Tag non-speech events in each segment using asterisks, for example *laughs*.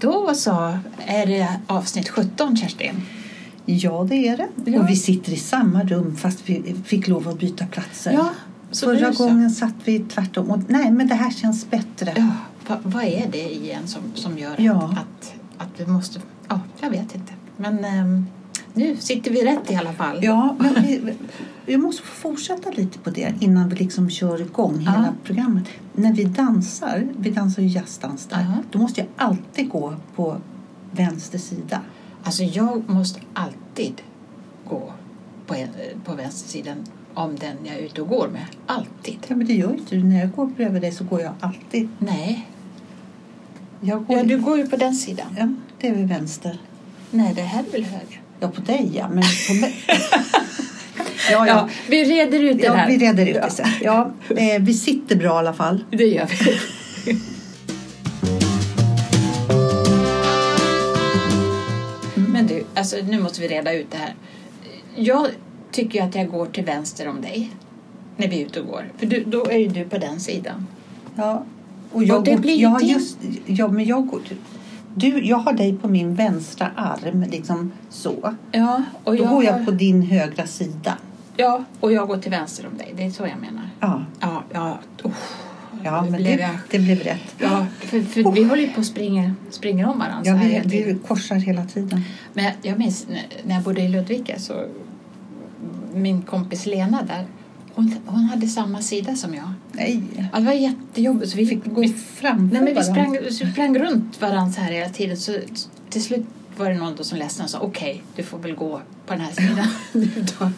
Då så är det avsnitt 17, Kerstin. Ja, det är det. Ja. Och vi sitter i samma rum fast vi fick lov att byta platser. Ja, så Förra gången satt vi tvärtom. Och, nej, men det här känns bättre. Ja, vad, vad är det igen som, som gör Ja. att, att, att vi måste... Ja, jag vet inte. Men ehm, nu sitter vi rätt i alla fall. Ja, men vi, vi måste fortsätta lite på det innan vi liksom kör igång hela Ja. programmet. När vi dansar, vi dansar ju jazzdans där, Ja. då måste jag alltid gå på vänster sida. Alltså jag måste alltid gå på, på vänstersidan om den jag är ute och går med. Alltid. Ja, men det gör ju inte du. När jag går bredvid dig så går jag alltid. Nej, Jag går, ja, du går ju på den sidan. ja, det är vid vänster. Nej, det här är väl höger? Ja, på dig ja, men på mig. *laughs* ja, Ja, vi reder ut det Ja, här. vi reder ut Ja. det sen. Ja, eh, vi sitter bra i alla fall. Det gör vi. Men du, alltså, nu måste vi reda ut det här. Jag tycker att jag går till vänster om dig när vi är ute och går. För du, då är ju du på den sidan. Ja. Och jag, Och det går, blir din- just, ja, men jag, går, du, jag har dig på min vänstra arm, liksom så. Ja, och Då jag, går har- jag på din högra sida. ja, och jag går till vänster om dig. Det är så jag menar. Ja, Ja, ja. Oh, ja men blev det, jag... det blev rätt. Ja, för, för vi håller ju på att springa, springer om varandra. Ja, här vi, vi korsar hela tiden. Men jag- minns när- när jag bodde i Ludvika så min kompis Lena där, hon, hon hade samma sida som jag. Nej, Ja, det var jättejobbigt. Så vi fick gå vi, framför nej, men vi sprang, vi sprang runt varandra så här hela tiden. Så till slut var det någon då som ledsnade och sa okej, du får väl gå på den här sidan. *laughs* då.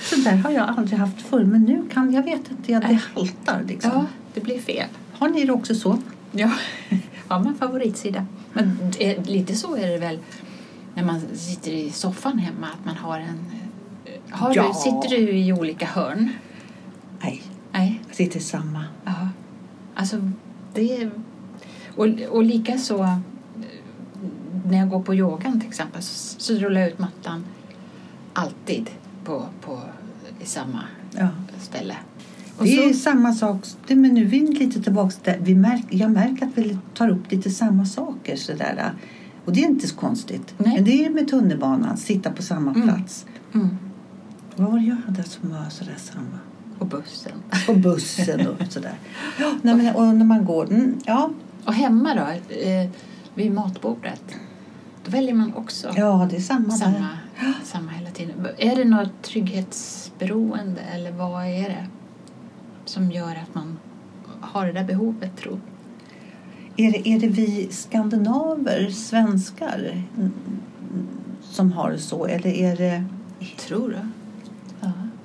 Så där har jag aldrig haft förr, men nu kan jag vet inte, ja, det haltar liksom. ja, det blir fel. Har ni det också så? Ja, har man favoritsida. Men det, lite så är det väl när man sitter i soffan hemma, att man har en... Har Ja. du, sitter du i olika hörn? Nej, Nej. jag sitter i samma. Ja. Alltså, det är... Och, och lika så eh, när jag går på yogan till exempel så, så rullar jag ut mattan alltid på, på i samma Ja. ställe. Och Det är så, samma sak. Men nu är vi lite tillbaka där. Vi märk, jag märker att vi tar upp lite samma saker. Sådär. Och det är inte så konstigt. Nej. Men det är med tunnelbanan, sitta på samma Mm. plats. mm, Vad var det jag hade som var sådär samma? och bussen. På bussen och sådär. Ja, nej, men, och när man går, mm, ja, Och hemma då, eh, vid matbordet, då väljer man också ja det är samma, samma, där. samma hela tiden. Är det något trygghetsberoende eller vad är det som gör att man har det där behovet, tro? Är det, är det vi skandinaver, svenskar, mm, som har det så? Eller är det, Tror du?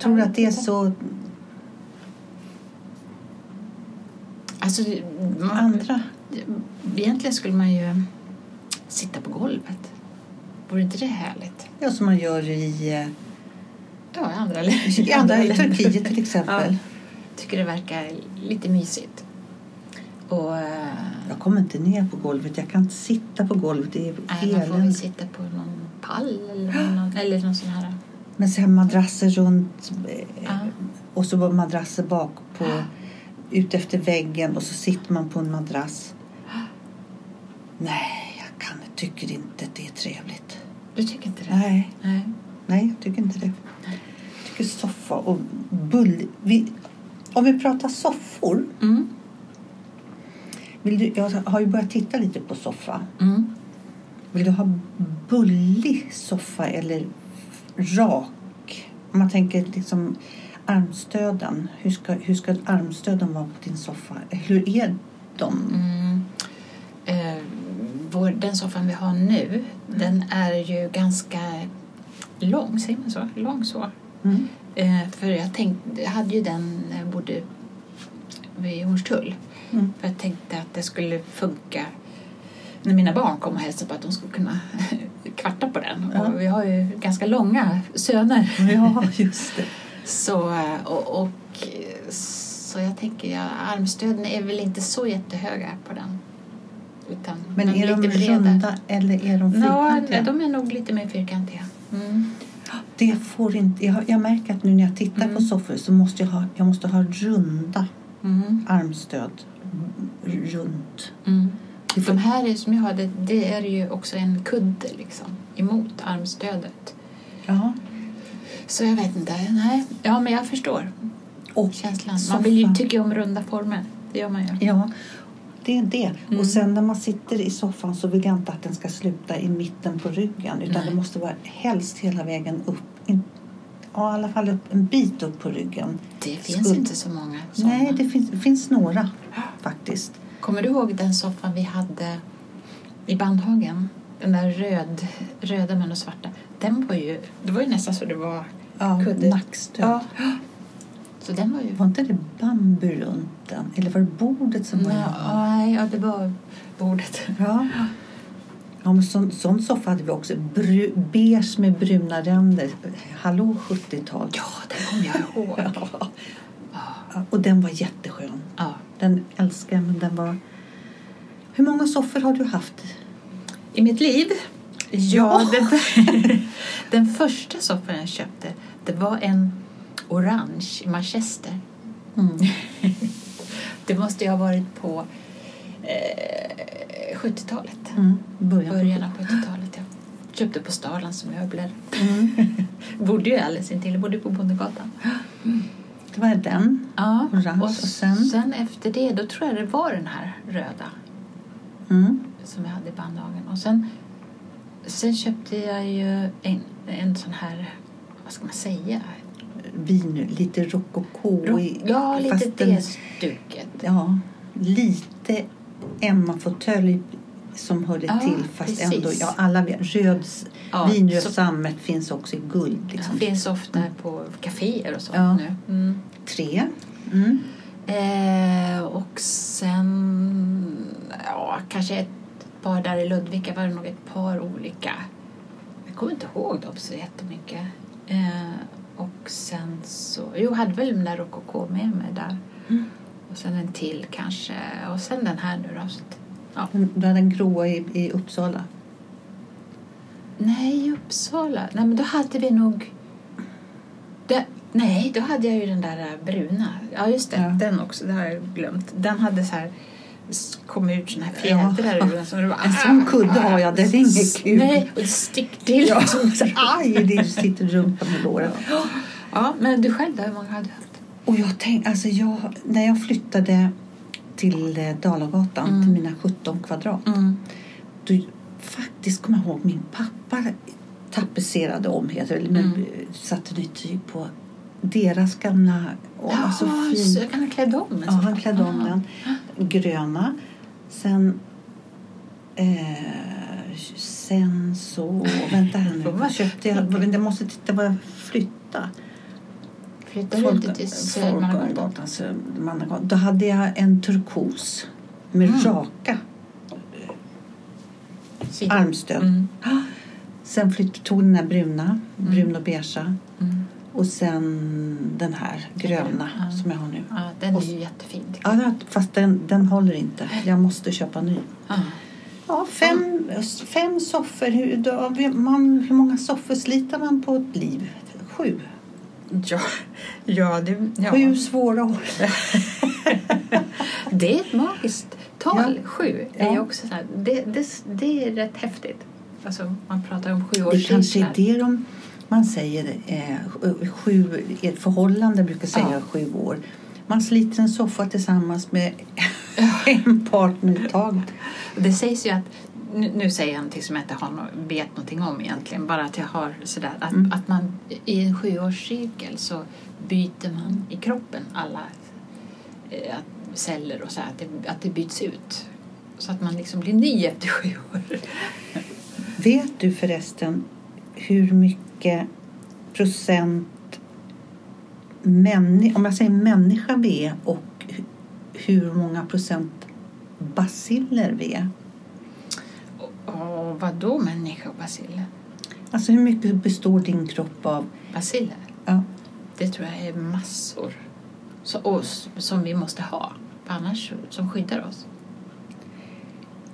Ja. tror Ja, att det är så Alltså, man, andra? egentligen skulle man ju sitta på golvet. Vore inte det härligt? Ja, som man gör i, eh, Ja, i andra länder. i, andra, i. Turkiet till *laughs* exempel. tycker det verkar lite mysigt. Och, eh, Jag kommer inte ner på golvet. Jag kan inte sitta på golvet. Det är nej, man får väl sitta på någon pall eller någon, *gasps* eller någon sån här. Men sen madrasser runt Ja. och så madrasser bak på ut efter väggen och så sitter man på en madrass. Nej, jag kan, tycker inte att det är trevligt. Du tycker inte det? Nej, Nej. nej, jag tycker inte det. Jag tycker soffa och bull... Vi, om vi pratar soffor. Mm. Vill du, jag har ju börjat titta lite på soffa. Mm. Vill du ha bullig soffa eller rak? Om man tänker liksom armstöden. Hur ska, hur ska armstöden vara på din soffa? Hur är de? Mm. Eh, vår, den soffan vi har nu, den är ju ganska lång, säger man så? Lång så. Mm. Eh, för jag tänkte, jag hade ju den när jag bodde vid Hornstull. Mm. För jag tänkte att det skulle funka när mina barn kom och hälsade på att de skulle kunna *laughs* kvarta på den. Ja. Och vi har ju ganska långa söner. Ja, *laughs* just det. Så, och, och, så jag tänker, ja, armstöden är väl inte så jättehöga på den. Utan Men är de lite bredare. runda eller är de Ja, fyrkantiga? de är nog lite mer fyrkantiga. Mm. Det får inte, jag, jag märker att nu när jag tittar Mm. på soffor så måste jag ha, jag måste ha runda Mm. armstöd. Runt. De här är, som jag hade, det är ju också en kudde liksom, emot armstödet. Ja. Så jag vet inte. Nej. Ja, men jag förstår Och känslan. Man vill ju tycka om runda former. Det gör man ju. Ja, det är det. Mm. Och sen när man sitter i soffan så vill jag inte att den ska sluta i mitten på ryggen utan Nej. det måste vara helst hela vägen upp. In, ja, i alla fall upp, en bit upp på ryggen. Det finns Skulle- inte så många sådana. Nej, det finns, det finns några *gasps* faktiskt. Kommer du ihåg den soffan vi hade i Bandhagen? Den där röd, röda med och svarta. Den var ju, det var ju nästan så det var Ja, Kudde. nackstöd. Ja. Så den var ju... Var inte det den? Eller var det bordet som var Nej, i- nej, ja, det var bordet. Ja. Ja, men sån, sån soffa hade vi också. Bru, beige med bruna ränder. Hallå 70-tal. Ja, det kommer jag ihåg. *laughs* Ja, Och den var jätteskön. Ja. Den älskar jag, men den var... Hur många soffor har du haft? I mitt liv? Ja. den, *laughs* den första soffan jag köpte det var en orange i Manchester. Mm. *laughs* Det måste ju ha varit på eh, 70-talet. Mm. Början. Början av 70-talet, ja. Köpte på Starlands möbler. Mm. *laughs* Bodde ju alldeles intill. Bodde på Bondegatan. *gasps* *gasps* Det var den. Ja, Orange. och sen? sen efter det, då tror jag det var den här röda Mm. som jag hade i bandhagen. Och sen, sen köpte jag ju en, en sån här, vad ska man säga? Vin, lite rokoko. i- ja, lite det stuket. Ja, lite Emma-fåtölj som hörde Ja, till. Fast precis. ändå, ja, alla röd, Ja, vinröd sammet finns också i guld. Liksom. Finns ofta på kaféer och sånt Ja. nu. Mm. Tre. Mm. Eh, och sen, ja, kanske ett par där i Ludvika var det nog ett par olika. Jag kommer inte ihåg dem så jättemycket. Eh, och sen så, jo, hade väl den där rokoko med mig där. Mm. Och sen en till kanske. Och sen den här nu då. Ja. Du hade den gråa i, i Uppsala. Nej, i Uppsala. Nej, men då hade vi nog... Det, nej, då hade jag ju den där äh, bruna. Ja, just det. Ja. Den också. Det har jag glömt. Den hade så här kom ut såna här fjädrar ur den. Så det var, *laughs* En sån kudde har jag, det är inget kul. Nej, och det sticker till. Ja. *laughs* Aj, det sitter rumpan med låret. Ja, men du själv då? Hur många hade du haft? Och jag tänk, alltså jag, när jag flyttade till eh, Dalagatan, Mm. till mina 17 kvadrat. Mm. Då, faktiskt kommer jag ihåg min pappa tapetserade om, heter det, men Mm. satte nytt tyg på deras gamla... Åh, Ja, så så fin. jag kan ha klädd om Ja, sån. han klädde om Ah. den. Gröna. Sen... Eh, sen så... Vänta här nu. Köpte jag? Jag måste titta vad jag flyttade. Flyttade du inte till Södermannagatan? Södermannagatan. Då hade jag en turkos med Mm. raka Sidan. armstöd. Mm. Sen flytt, tog den här bruna, brun och beigea. Mm. Och sen den här gröna Ja. som jag har nu. Ja, den är ju jättefin. Ja, fast den, den håller inte. Jag måste köpa ny. Ja. Ja, fem, fem soffor. Hur, man, hur många soffor sliter man på ett liv? Sju. Ja, ja, det, ja. Sju svåra år. *laughs* det är ett magiskt tal. Ja. Sju är Ja. också så här, det, det, det är rätt häftigt. Alltså, man pratar om Det kanske är det de, man säger. Eh, sju, ett förhållande brukar säga Ja. sju år. Man sliter en soffa tillsammans med *laughs* en partner i taget. Det sägs ju att, nu, nu säger jag någonting som jag inte har nå, vet någonting om egentligen, bara att jag har sådär, att, Mm. att man i en sjuårscykel så byter man i kroppen alla eh, celler och så här, att det, att det byts ut. Så att man liksom blir ny efter sju år. *laughs* Vet du förresten hur mycket procent om jag säger människa vi är och hu- hur många procent basiller vi är? Och, vad då människa och basiller? Alltså hur mycket består din kropp av? Basiller? Ja, Det tror jag är massor. Så, och, som vi måste ha. Annars som skyddar oss.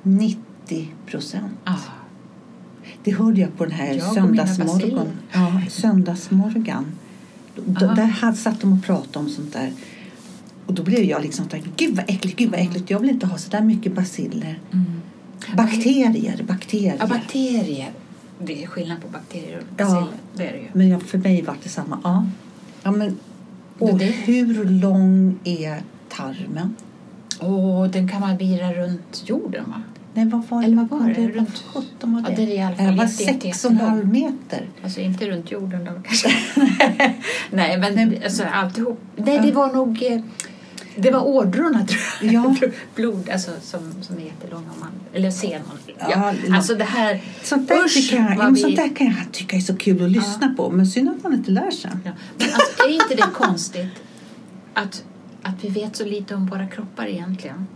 90 procent. Ah. Det hörde jag på den här söndagsmorgon. Ja, söndagsmorgon. Aha. där satt de och pratade om sånt där. Och då blev jag liksom så här, gud vad äckligt, gud vad äckligt. Jag vill inte ha så där mycket basiller. Mm. Bakterier, bakterier. Ja, bakterier. Det är skillnad på bakterier och Ja. baciller. Det är det ju. Men jag, för mig var det samma. Ja. ja men, och Det- hur lång är tarmen? Och den kan man vira runt jorden va? Nej, vad var Eller vad var det? det? Runt- Vad var Ja, det? det är i alla fall det var sex och en halv meter. Alltså inte runt jorden då *laughs* kanske. Nej men alltså alltihop. Nej det var nog eh, det var ådrorna tror jag. Ja. Blod alltså, som, som är jättelånga. Om man, eller senon. Ja, Ja, det- alltså det här. Sånt där, Usch, tycker jag, ja, vi- sånt där kan jag tycka är så kul att lyssna på. Men synd att man inte lär sig. Ja. Men alltså, är inte det konstigt att, att vi vet så lite om våra kroppar egentligen?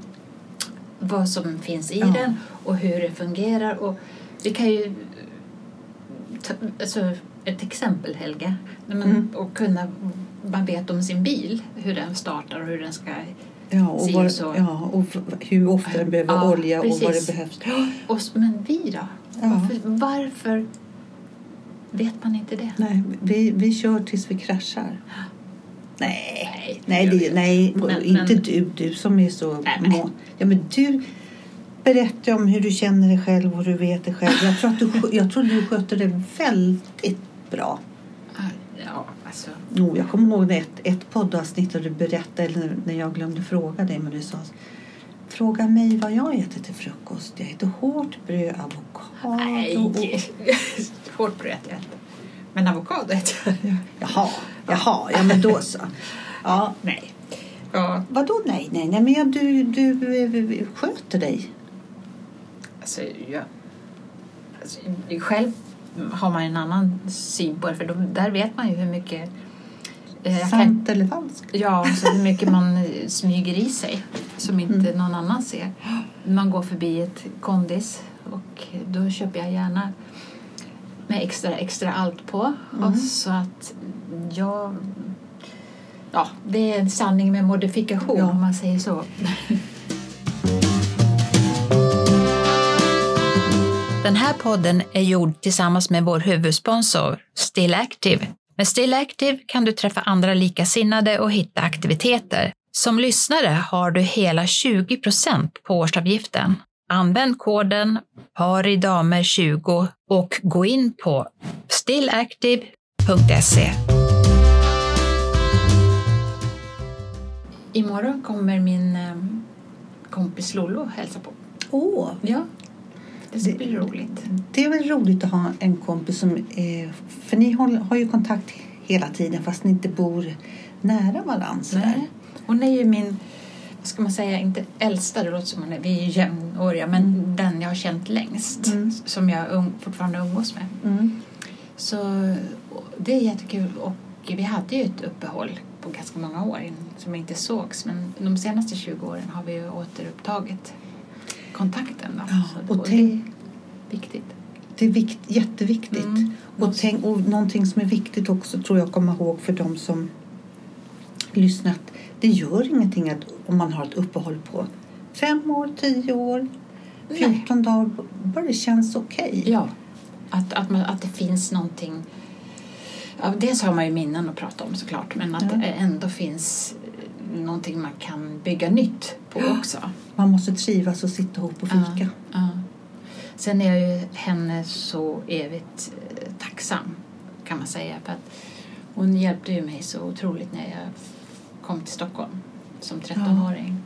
Vad som finns i Ja. den och hur det fungerar. Och vi kan ju ta, alltså, ett exempel man, Mm. och kunna, man vet om sin bil, hur den startar och hur den ska... Ja, och, vad, och så. ja, och hur ofta den behöver Ja, olja och vad precis. det behövs. Och, men vi då? Ja. Varför, varför vet man inte det? Nej, vi, vi kör tills vi kraschar. Nej, Nej, nej, det, nej Men- inte men- du. Du som är så Nej, mån. Ja, men du berättar om hur du känner dig själv och hur du vet dig själv. Jag tror, att du, jag tror du sköter det väldigt bra. Ja, alltså... Jo, jag kommer ihåg ett, ett poddavsnitt där du berättade, eller när jag glömde fråga dig, men du sa Fråga mig vad jag äter till frukost. Jag äter hårt bröd, avokado. Nej, och- *laughs* hårt bröd äter jag inte. Men avokado äter jag. *laughs* Jaha, jaha, ja men då så. Ja, Nej. Ja, vadå nej, nej, nej, men ja, du, du eh, sköter dig. alltså, jag, alltså, själv har man en annan syn på det. För då, där vet man ju hur mycket... eh, Sant eller falskt? ja, så hur mycket man eh, smyger i sig som inte Mm. någon annan ser. Man går förbi ett kondis och då köper jag gärna med extra, extra allt på. Mm. Och så att jag... Ja, det är en sanning med modifikation Ja. om man säger så. Den här podden är gjord tillsammans med vår huvudsponsor Still Active. Med Still Active kan du träffa andra likasinnade och hitta aktiviteter. Som lyssnare har du hela 20% på årsavgiften. Använd koden paridamer20 och gå in på stillactive.se. Imorgon kommer min eh, kompis Lollo hälsa på. Åh, Ja, det ska bli roligt. det är väl roligt att ha en kompis som... Eh, för ni har ju kontakt hela tiden fast ni inte bor nära varandra. Nej. Hon är ju min, vad ska man säga, inte äldsta, det låter som hon är, vi är ju jämnåriga, men Mm. den jag har känt längst, Mm. som jag um, fortfarande umgås med. Mm. Så det är jättekul och vi hade ju ett uppehåll på ganska många år som inte sågs, men de senaste 20 åren har vi ju återupptagit kontakten. Ja, och tänk- det är viktigt. Det är vikt, jätteviktigt. Mm. Och, tänk, och någonting som är viktigt också tror jag komma ihåg för de som lyssnar att det gör ingenting att, om man har ett uppehåll på fem år, tio år. 14 dagar, bara det känns okej. Ja, att, att, man, att det finns någonting. Ja, dels har man ju minnen att prata om såklart, men att Ja. det ändå finns någonting man kan bygga nytt på också. Man måste trivas och sitta ihop och fika. Ja. Sen är jag ju henne så evigt eh, tacksam kan man säga. För att hon hjälpte ju mig så otroligt när jag kom till Stockholm som 13-åring.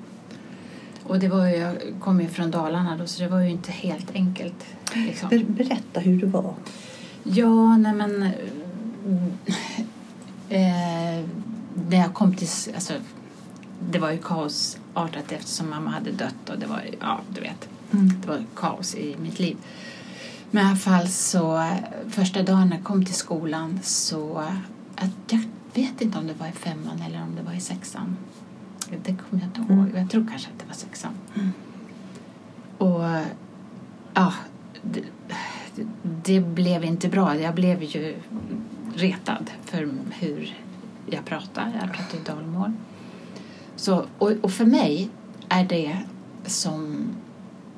Och det var ju, jag kom ju från Dalarna då så det var ju inte helt enkelt. Liksom. Ber, berätta hur det var. Ja, nej men... Eh, när jag kom till... Alltså, det var ju kaosartat eftersom mamma hade dött och det var ja, du vet. Mm. Det var kaos i mitt liv. Men i alla fall så eh, första dagen när jag kom till skolan så eh, jag vet inte om det var i femman eller om det var i sexan. Det kommer jag inte ihåg. Mm. Jag tror kanske att det var sexan. Mm. Och ja, det, det blev inte bra. Jag blev ju retad för hur jag pratar. Jag pratar ju dalmål. Så, och, och för mig är det som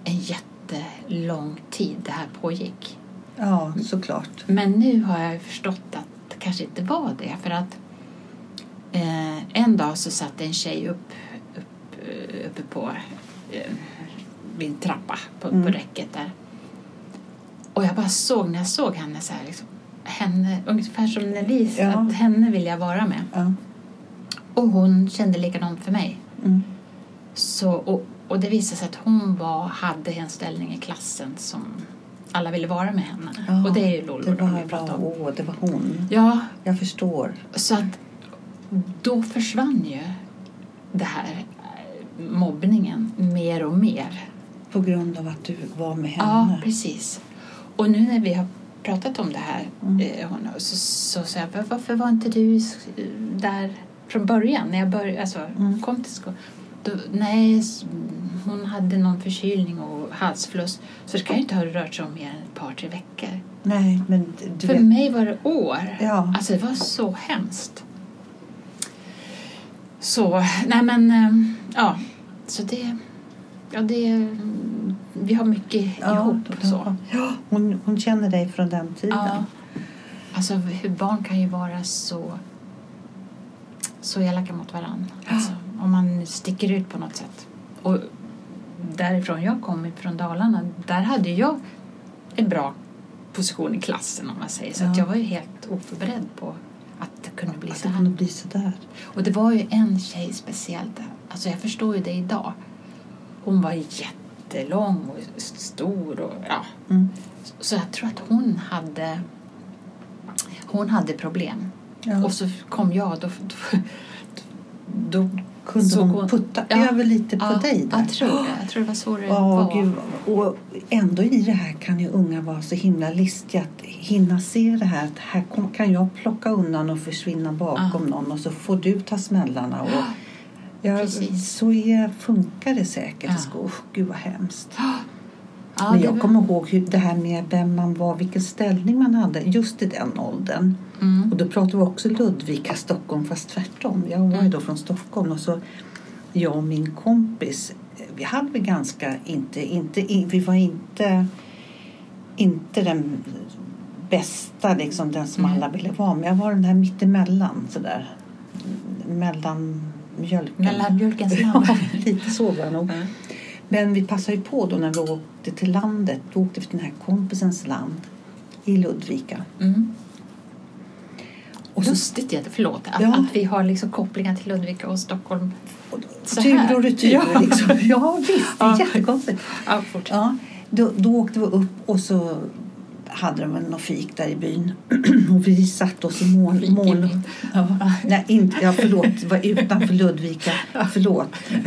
en jättelång tid det här pågick. Ja, såklart. Men nu har jag förstått att det kanske inte var det. För att eh, en dag så satt en tjej upp, upp, eh, uppe på eh, en trappa på, Mm. på räcket där. Och jag bara såg, när jag såg henne så här, liksom, henne, ungefär som Nelise, Ja. att henne vill jag vara med. Ja. Och hon kände likadant för mig. Mm. Så, och, och det visade sig att hon var, hade en ställning i klassen som alla ville vara med henne. Ja, och det är ju Lollo Det var, vi pratar om. åh, det var hon. Ja, Jag förstår. så att då försvann ju det här eh, mobbningen mer och mer. På grund av att du var med Ja, henne. precis. Och nu när vi har pratat om det här Mm. eh, hon, så, så säger jag, "Va- varför var inte du där från början när jag började, alltså, Mm. kom till skolan? Då, nej, hon hade någon förkylning och halsfluss så det kan ju inte ha rört sig om mer än ett par, tre veckor. Nej, men För vet. mig var det år. Ja. Alltså det var så hemskt. Så, nej men, eh, ja. Så det, ja det, vi har mycket ihop så. Ja, hon, hon känner dig från den tiden. Ja. Alltså hur barn kan ju vara så, så elaka mot varandra. Alltså, om man sticker ut på något sätt. Och därifrån jag kommer, från Dalarna, där hade jag en bra position i klassen om man säger så. Att Ja. jag var ju helt oförberedd på att det kunde bli Att så det här. kunde bli sådär. Och det var ju en tjej speciellt. Alltså jag förstår ju det idag. Hon var jättelång och stor och ja. Mm. Så jag tror att hon hade hon hade problem. Ja. Och så kom jag då, då, då kunde såg hon putta Ja. över lite på ja, dig där. Jag tror det. Jag tror det var så det Ja, var. gud. Och ändå i det här kan ju unga vara så himla listiga att hinna se det här. Att här kan jag plocka undan och försvinna bakom någon och så får du ta smällarna. Och, ja, Precis. så är, funkar det säkert Ja. skolan. Gud vad hemskt. ja, Men jag kommer ihåg hur det här med vem man var, vilken ställning man hade just i den åldern. Mm. Och då pratar vi också Ludvika, Stockholm, fast tvärtom. Jag var ju Mm. då från Stockholm och så jag och min kompis, eh, vi hade väl ganska inte, inte, in- vi var inte, inte den bästa, liksom den som Mm. alla ville vara. Men jag var den där mittemellan sådär. Mellan mjölken. Mellan mjölkens land. *laughs* Ja, lite så var jag nog. Ja. Men vi passade ju på då när vi åkte till landet. Då åkte vi till den här kompisens land i Ludvika. Mm. Och Lustigt, jätte- förlåt, att, Ja. att vi har liksom kopplingar till Ludvika och Stockholm. Så tur här. och retur. Ja. Liksom. ja visst, det är Ja. jättekonstigt. Ja. Ja, då, då åkte vi upp och så hade de något fik där i byn. *clears throat* och vi satt oss i mål. Mål. Ja. Nej, inte, ja, förlåt, det var utanför Ludvika. Förlåt. *laughs*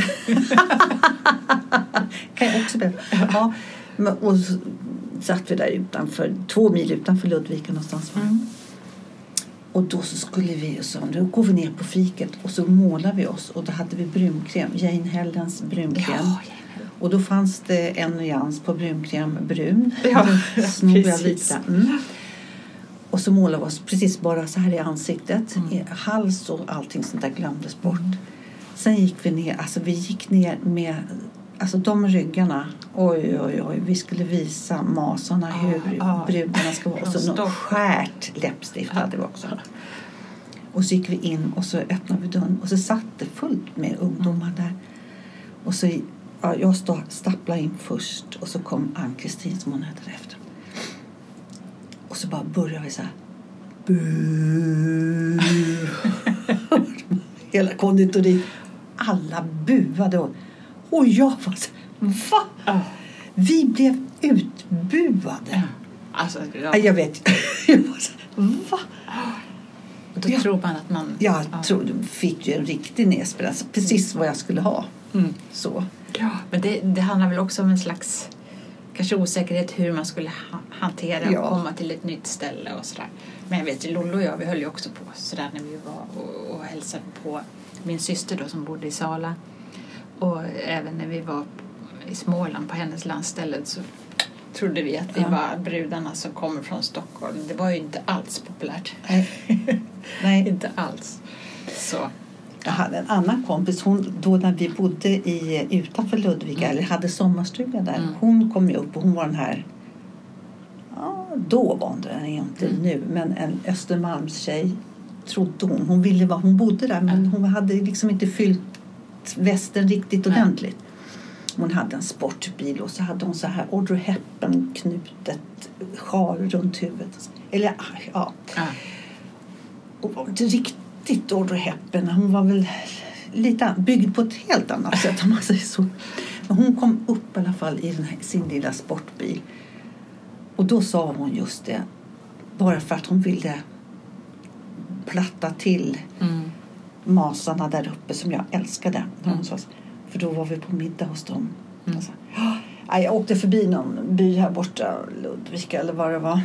kan jag också berätta. Ja, men, och så satt vi där utanför, två mil utanför Ludvika någonstans. Mm. Och då så skulle vi, och så, nu går vi ner på fiket och så målar vi oss och då hade vi brunkräm, Jane Hellens brunkräm. Ja, Och då fanns det en nyans på brunkräm brun. Ja, precis. lite. Mm. Och så målade vi oss precis bara så här i ansiktet. Mm. I Hals och allting sånt där glömdes bort. Sen gick vi ner, alltså vi gick ner med Alltså de ryggarna, oj oj oj, vi skulle visa masarna Ja, hur ja. brudarna ska vara. Och så något skärt läppstift hade vi också. Och så gick vi in och så öppnade vi dörren och så satt det fullt med ungdomar där. Och så, ja, jag stå, stapplade in först och så kom Ann-Kristin som hon hette efter. Och så bara började vi så här. Bu. Hela konditoriet. Alla buade. Och, och jag var så va? Ja. Vi blev utbuade. Alltså, Ja. ja. Jag vet. *laughs* Jag var så, va? Då Ja. tror man att man... Jag ja. tror du fick ju en riktig nässpel. Alltså precis vad jag skulle ha. Mm. Så. Ja, men det, det handlar väl också om en slags kanske osäkerhet hur man skulle ha, hantera Ja. och komma till ett nytt ställe och sådär. Men jag vet Lollo och jag, vi höll ju också på sådär när vi var och, och hälsade på min syster då som bodde i Sala. Och även när vi var i Småland på hennes landställe så trodde vi att vi Ja. var brudarna som kommer från Stockholm. Det var ju inte alls populärt. Nej. *laughs* Nej. inte alls. Så. Jag hade en annan kompis, hon, då när vi bodde i, utanför Ludvika, eller hade sommarstuga där. Mm. Hon kom ju upp och hon var den här, ja, då var hon det, inte Mm. nu, men en Östermalmstjej trodde hon. Hon ville vara, hon bodde där men Ja. hon hade liksom inte fyllt västen riktigt ordentligt. Hon hade en sportbil och så hade hon så här Audrey Hepburn knutet sjal runt huvudet. Eller ja, Ja. och var inte riktigt Audrey Hepburn. Hon var väl lite byggd på ett helt annat sätt om man säger så. Men hon kom upp i alla fall i här, sin lilla sportbil. Och då sa hon just det. Bara för att hon ville platta till Mm. Masarna där uppe som jag älskade. Mm. För då var vi på middag hos dem. Mm. "Ja, jag åkte förbi någon by här borta, Ludvika eller vad det var.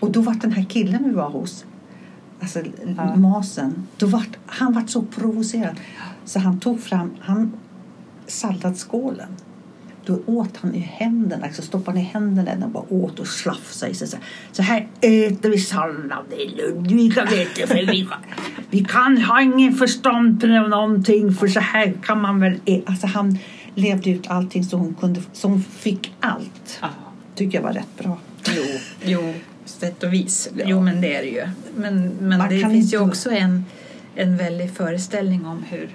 Och då var den här killen vi var hos, alltså Ja. masen, då var, han var så provocerad så han tog fram han, salladsskålen. Då åt han i händerna, alltså stoppade han i händerna och bara åt och slafsade i sig. Så här, så här äter vi sallad i Ludvika vet du. För vi, vi kan ha ingen förstånd på någonting för så här kan man väl ä-" Alltså han levde ut allting så hon, kunde, så hon fick allt. Tycker jag var rätt bra. Jo, jo, sätt och vis. Ja. Jo, men det är det ju. Men, men Man det finns ju inte- också en, en väldig föreställning om hur,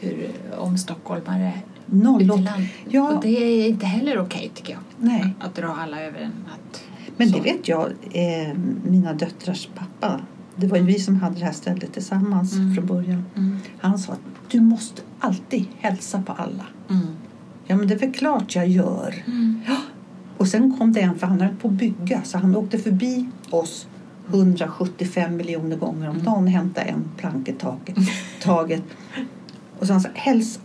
hur om stockholmare Noll ute i land. Ja. Och det är inte heller okej tycker jag. nej. Att dra alla över en natt. Men Så. det vet jag, eh, mina döttrars pappa. Det var ju vi som hade det här stället tillsammans Mm. från början. Mm. Han sa att du måste alltid hälsa på alla. Mm. Ja, men det är väl klart jag gör. Mm. Och sen kom det en, för han höll på att bygga, så han åkte förbi oss 175 miljoner gånger om Mm. dagen och hämtade en plank i taket, taget. Och så han sa, hälsa.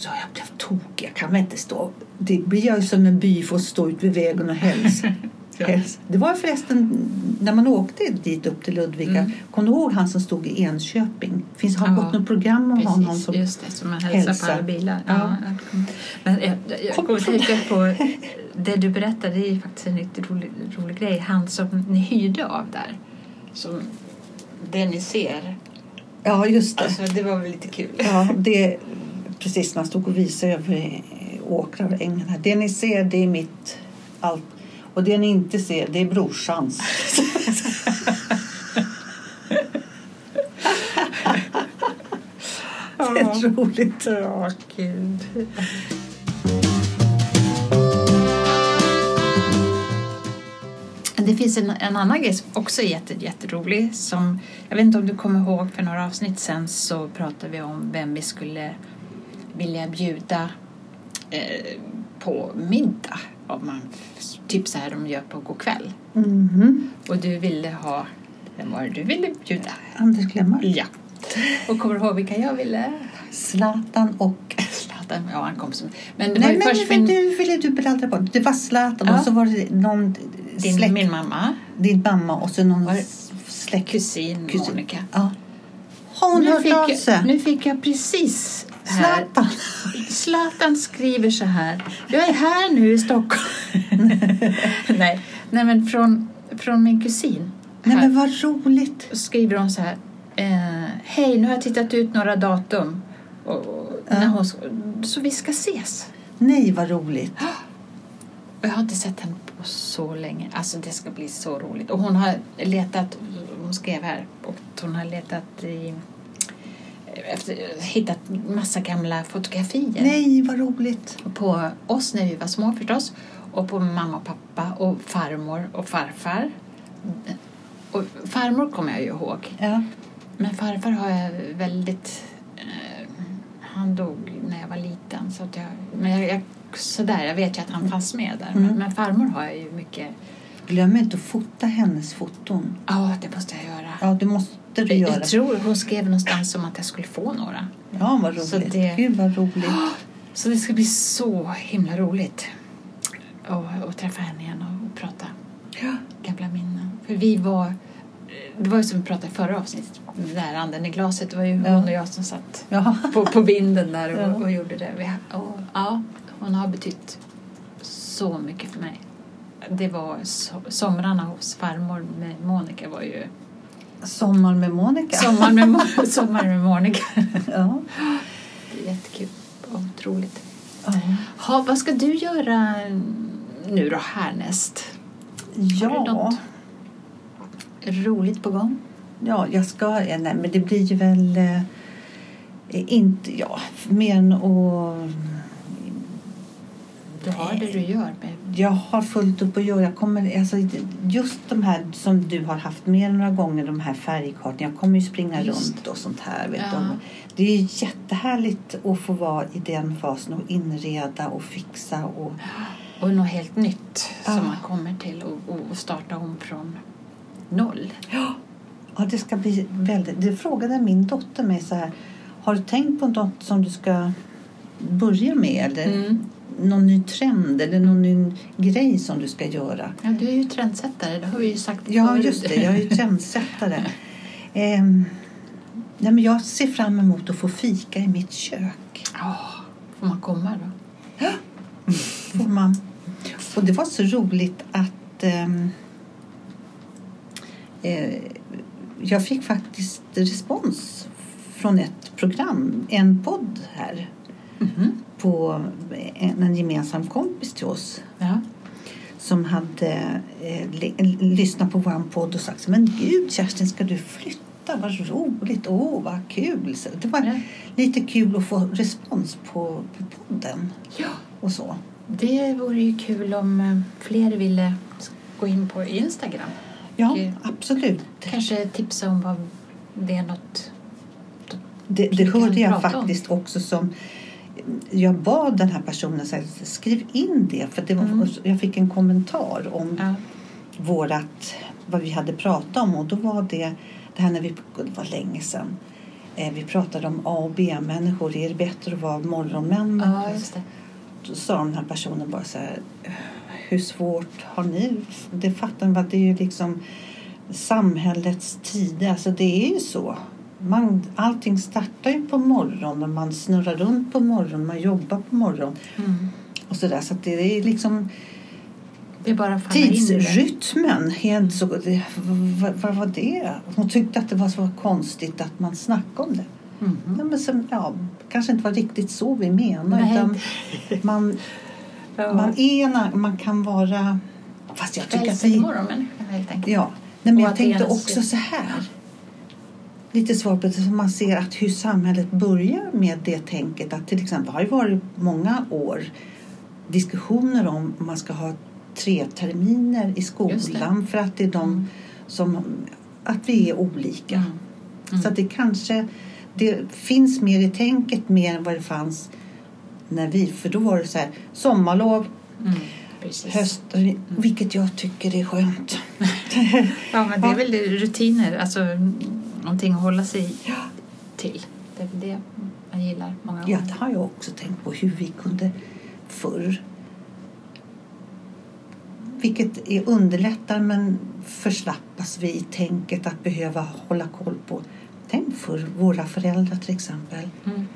Så jag blev tokig, jag kan väl inte stå. Det blir jag ju som en by för att stå ut vid vägen och hälsa. *laughs* Hälsa. Det var förresten när man åkte dit upp till Ludvika. Mm. Kom du ihåg han som stod i Enköping? Finns, har Ja. gått något program om honom Precis, som just det. Som man hälsar hälsar. på alla bilar. Ja. Ja. Men jag, jag Kom att tänka på *laughs* det du berättade. Det är faktiskt en riktigt rolig, rolig grej. Han som ni hyrde av där. Som det ni ser. Ja, just det. Alltså, det var väl lite kul. Ja, det precis när han stod och visade över åkrar och ängar. Det ni ser, det är mitt allt. Och det ni inte ser, det är brorsans. *laughs* det är roligt. Ja, gud. Det finns en, en annan grej som också är jätte, jätterolig. Som, jag vet inte om du kommer ihåg, för några avsnitt sen så pratade vi om vem vi skulle vilja bjuda eh, på middag. Om man, typ så här de gör på god kväll. Mhm. Och du ville ha, vem var det du ville bjuda? Anders Glemmar. Ja. Och kommer du ihåg vilka jag ville? Zlatan och... *laughs* Zlatan, ja han kom som... Men det var Nej, ju men, först men du ville du berätta på. Det var Zlatan Ja. och så var det någon din, släkt, min mamma, din mamma och så någon Var släkt. kusin, Kusin. Monica. Ja. Har hon Nu hört fick, av sig? nu fick jag precis här. Zlatan. Zlatan skriver så här. Jag är här nu i Stockholm. *laughs* nej, nej, men från, från min kusin. Nej här. men vad roligt. Och skriver hon så här. Eh, Hej, nu har jag tittat ut några datum. Och, och, Ja. när hon, så vi ska ses. Nej vad roligt. *gasps* Jag har inte sett henne på så länge. Alltså det ska bli så roligt. Och hon har letat, hon skrev här, och hon har letat i efter, hittat massa gamla fotografier Nej vad roligt. på oss när vi var små förstås och på mamma och pappa och farmor och farfar. Och farmor kommer jag ju ihåg. Ja. Men farfar har jag väldigt... Eh, han dog när jag var liten. Så att jag, men jag, jag, sådär, jag vet ju att han fanns med där. Mm. Men, men farmor har jag ju mycket... Glöm inte att fota hennes foton. Ja, det måste jag göra. Ja, det måste du jag, göra. jag tror hon skrev någonstans om att jag skulle få några. Ja, vad Så roligt. det- Gud, vad roligt. *gasps* Så det ska bli så himla roligt att, att träffa henne igen och, och prata Ja. gamla minnen. För vi var... Det var ju som vi pratade i förra avsnittet. Det där anden i glaset. Det var ju Ja. hon och jag som satt Ja. på, på vinden där och, Ja. och gjorde det. Vi, och, ja, hon har betytt så mycket för mig. Det var so, somrarna hos farmor med Monica var ju Sommar med Monica. sommar med, Mo- *laughs* sommar med Monica. *laughs* Ja. Det är jättekul och otroligt. Ja. Ha, vad ska du göra nu då härnäst? Har du Ja. något roligt på gång? ja, jag ska... ja, Nej, men det blir ju väl... Eh, inte... Ja, mer än att du har det du gör med... Jag har fullt upp att göra. Jag kommer, alltså, just de här som du har haft med några gånger, de här färgkartorna. Jag kommer ju springa Just. runt och sånt här. Vet Ja. du. Det är jättehärligt att få vara i den fasen och inreda och fixa. Och, Och något helt nytt Ja. som man kommer till och, och, starta om från noll. ja, det ska bli väldigt... Det frågade min dotter mig så här. Har du tänkt på något som du ska börja med? Eller Mm. Någon ny trend eller någon ny grej som du ska göra? Ja, du är ju trendsättare, det har vi ju sagt Ja, förut. just det. Jag är ju trendsättare. *laughs* Ehm, nej, men jag ser fram emot att få fika i mitt kök. Ja, får man komma då? Får man. Och det var så roligt att ehm, eh, jag fick faktiskt respons från ett program, en podd här Mhm. På en, en gemensam kompis till oss Ja. som hade eh, lyssnat på vår podd och sagt men gud Kerstin ska du flytta, vad roligt, åh vad kul. Så det var Ja. lite kul att få respons på, på podden ja, och så. det vore ju kul om eh, fler ville gå in på Instagram. Ja, Okej. absolut. Kanske tipsa om vad det är något... Det, det hörde jag om. faktiskt också som jag bad den här personen säga skriv in det för det var, Mm. jag fick en kommentar om Ja. vårat, vad vi hade pratat om och då var det det här när vi, det var länge sedan. Eh, vi pratade om A och B-människor. Är det bättre att vara morgonmän? ja, just det. Då sa den här personen bara så här. Hur svårt har ni? Det fattar man. Det är ju liksom samhällets tider. Alltså det är ju så. Man, allting startar ju på morgonen. Man snurrar runt på morgonen. Man jobbar på morgonen. Mm. Och så där. Så det är liksom Det bara tidsrytmen. Helt så, det, vad, vad var det? Hon tyckte att det var så konstigt att man snackade om det. Mhm. Ja, men som, ja, kanske inte var riktigt så vi menar. Nej. Utan *laughs* man, Ja. man, är, man kan vara... Fast jag tycker att vi... morgonmänniska helt enkelt. Ja, nej, men jag tänkte också så här. Lite svar på det som man ser att hur samhället börjar med det tänket att till exempel har det varit många år diskussioner om man ska ha tre terminer i skolan för att det är de Mm. som att vi är olika. Mm. Mm. Så att det kanske det finns mer i tänket mer än vad det fanns när vi, för då var det så här sommarlov, Mm. Precis. höst, vilket jag tycker är skönt. *laughs* Ja, men det är väl rutiner, alltså mm, någonting att hålla sig Ja. till. Det är det man gillar många Ja, gånger. det har jag också tänkt på hur vi kunde förr. Vilket är underlättar men förslappas vi i tänket att behöva hålla koll på. Tänk för våra föräldrar till exempel. Mm.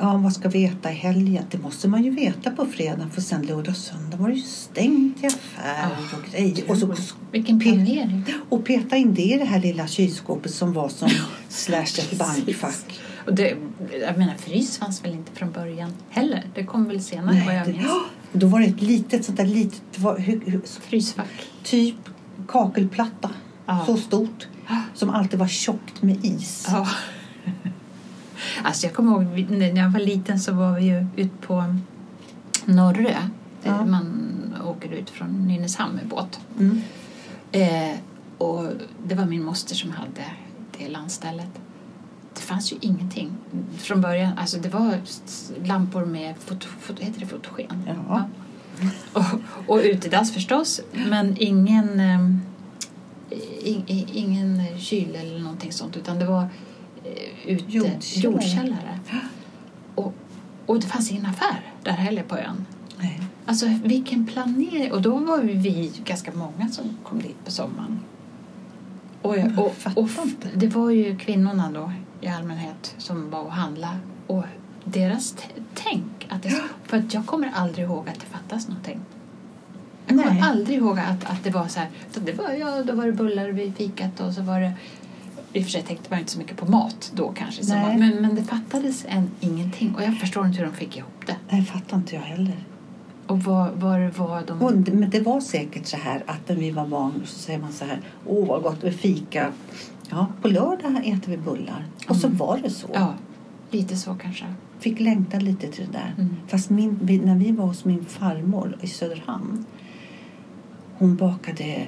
Ja, vad ska vi äta i helgen? Det måste man ju veta på fredag för sen lördag och söndag var det ju stängt i affärer Ah, och grejer. Och, så, Vilken planering. och peta in det i det här lilla kylskåpet som var som *laughs* slash ett bankfack. Och det, jag menar, frys fanns väl inte från början heller? Det kom väl senare vad jag minns. då var det ett litet sånt där litet, var, hur, hur, Frysfack. typ kakelplatta. Ja. Så stort. Som alltid var tjockt med is. Ja. Alltså jag kommer ihåg när jag var liten så var vi ju ut på Norrö. Ja. Man åker ut från Nynäshamn med båt. Mm. Eh, och det var min moster som hade det landstället. Det fanns ju ingenting från början. Alltså det var lampor med foto, foto, heter det fotogen. Ja. Och, och utedass förstås, men ingen, eh, i, i, ingen kyl eller någonting sånt utan det var eh, ute, Jordkällare. jordkällare. Och, och det fanns ingen affär där heller på ön. Nej. Alltså vilken planering! Och då var vi ganska många som kom dit på sommaren. Och, och, och, det var ju kvinnorna då i allmänhet som var och handlade. Och deras tänk. Att det, för att jag kommer aldrig ihåg att det fattas någonting. Jag kommer Nej. aldrig ihåg att, att det var så här. Så det var, ja, då var det bullar vid fikat och så var det i och för sig tänkte man inte så mycket på mat då kanske. Var, men, men det fattades en, ingenting. Och jag förstår inte hur de fick ihop det. Nej, fattar inte jag heller. Och var det var de... Och, men det var säkert så här att när vi var barn så säger man så här. Åh vad gott med fika. Ja, på lördag äter vi bullar. Och så Mm. var det så. Ja, lite så kanske. fick längta lite till det där. Mm. Fast min, när vi var hos min farmor i Söderhamn. Hon bakade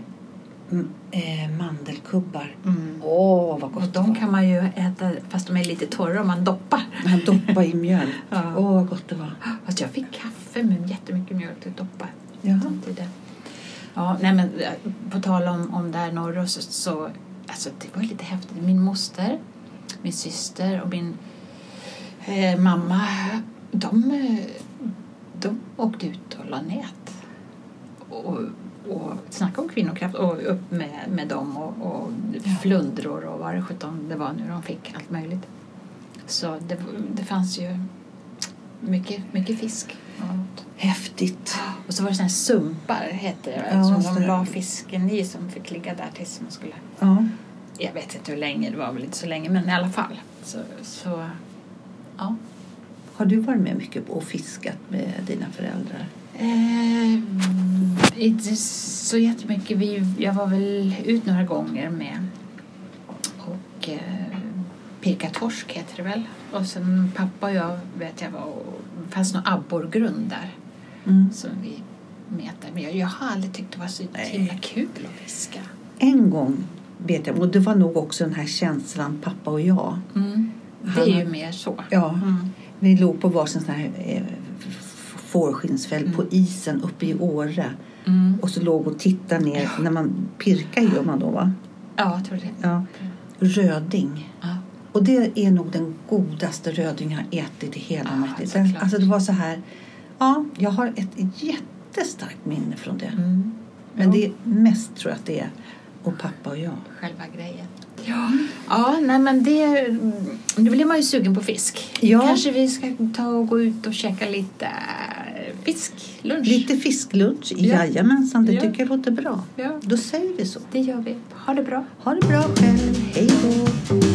eh, mandelkubbar. Mm. Åh, vad Och gott de det var. kan man ju äta fast de är lite torra om man doppar. Han doppade i mjölk. *laughs* Ja. Åh, vad gott det var. Fast jag fick kaffe med jättemycket mjölk till doppa. Ja, nej men eh, på tal om, om där norr så, så alltså det var lite häftigt. Min moster, min syster och min eh, mamma, de, eh, de åkte ut och la nät. Och, och snacka om kvinnokraft och upp med, med dem och, och flundror och vad det sjutton det var nu de fick allt möjligt. Så det, det fanns ju mycket, mycket fisk. Häftigt. Och så var det såna här sumpar, hette det, Ja, som så de la fisken i som fick ligga där tills man skulle... Ja. Jag vet inte hur länge, det var väl inte så länge, men i alla fall. Så, så ja. Har du varit med mycket och fiskat med dina föräldrar? Eh, inte så jättemycket. Vi, jag var väl ut några gånger med och eh, pirka torsk heter det väl. Och sen pappa och jag vet jag var och det fanns någon abborrgrund där Mm. som vi metade. Men jag, jag har aldrig tyckt det var så Nej. himla kul att fiska. En gång vet jag, och det var nog också den här känslan pappa och jag. Mm. Det Han är har- ju mer så. Ja, Mm. vi låg på varsin sån här eh, fårskinnsfäll på Mm. isen uppe i Åre. Mm. Och så låg och tittade ner. När man pirkar gör man då va? Ja, jag tror det. Ja. Röding. Ja. Och det är nog den godaste röding jag har ätit i hela Ja, mitt liv. såklart. Alltså det var så här. Ja, jag har ett jättestarkt minne från det. Mm. Men det är mest tror jag att det är och pappa och jag. Själva grejen. Ja, ja nej men det... Nu blir man ju sugen på fisk. Ja. Kanske vi ska ta och gå ut och käka lite fisklunch. Lite fisklunch, Ja. jajamensan, det Ja. tycker jag låter bra. Ja, Då säger vi så. det gör vi. Ha det bra. Ha det bra själv, hej då!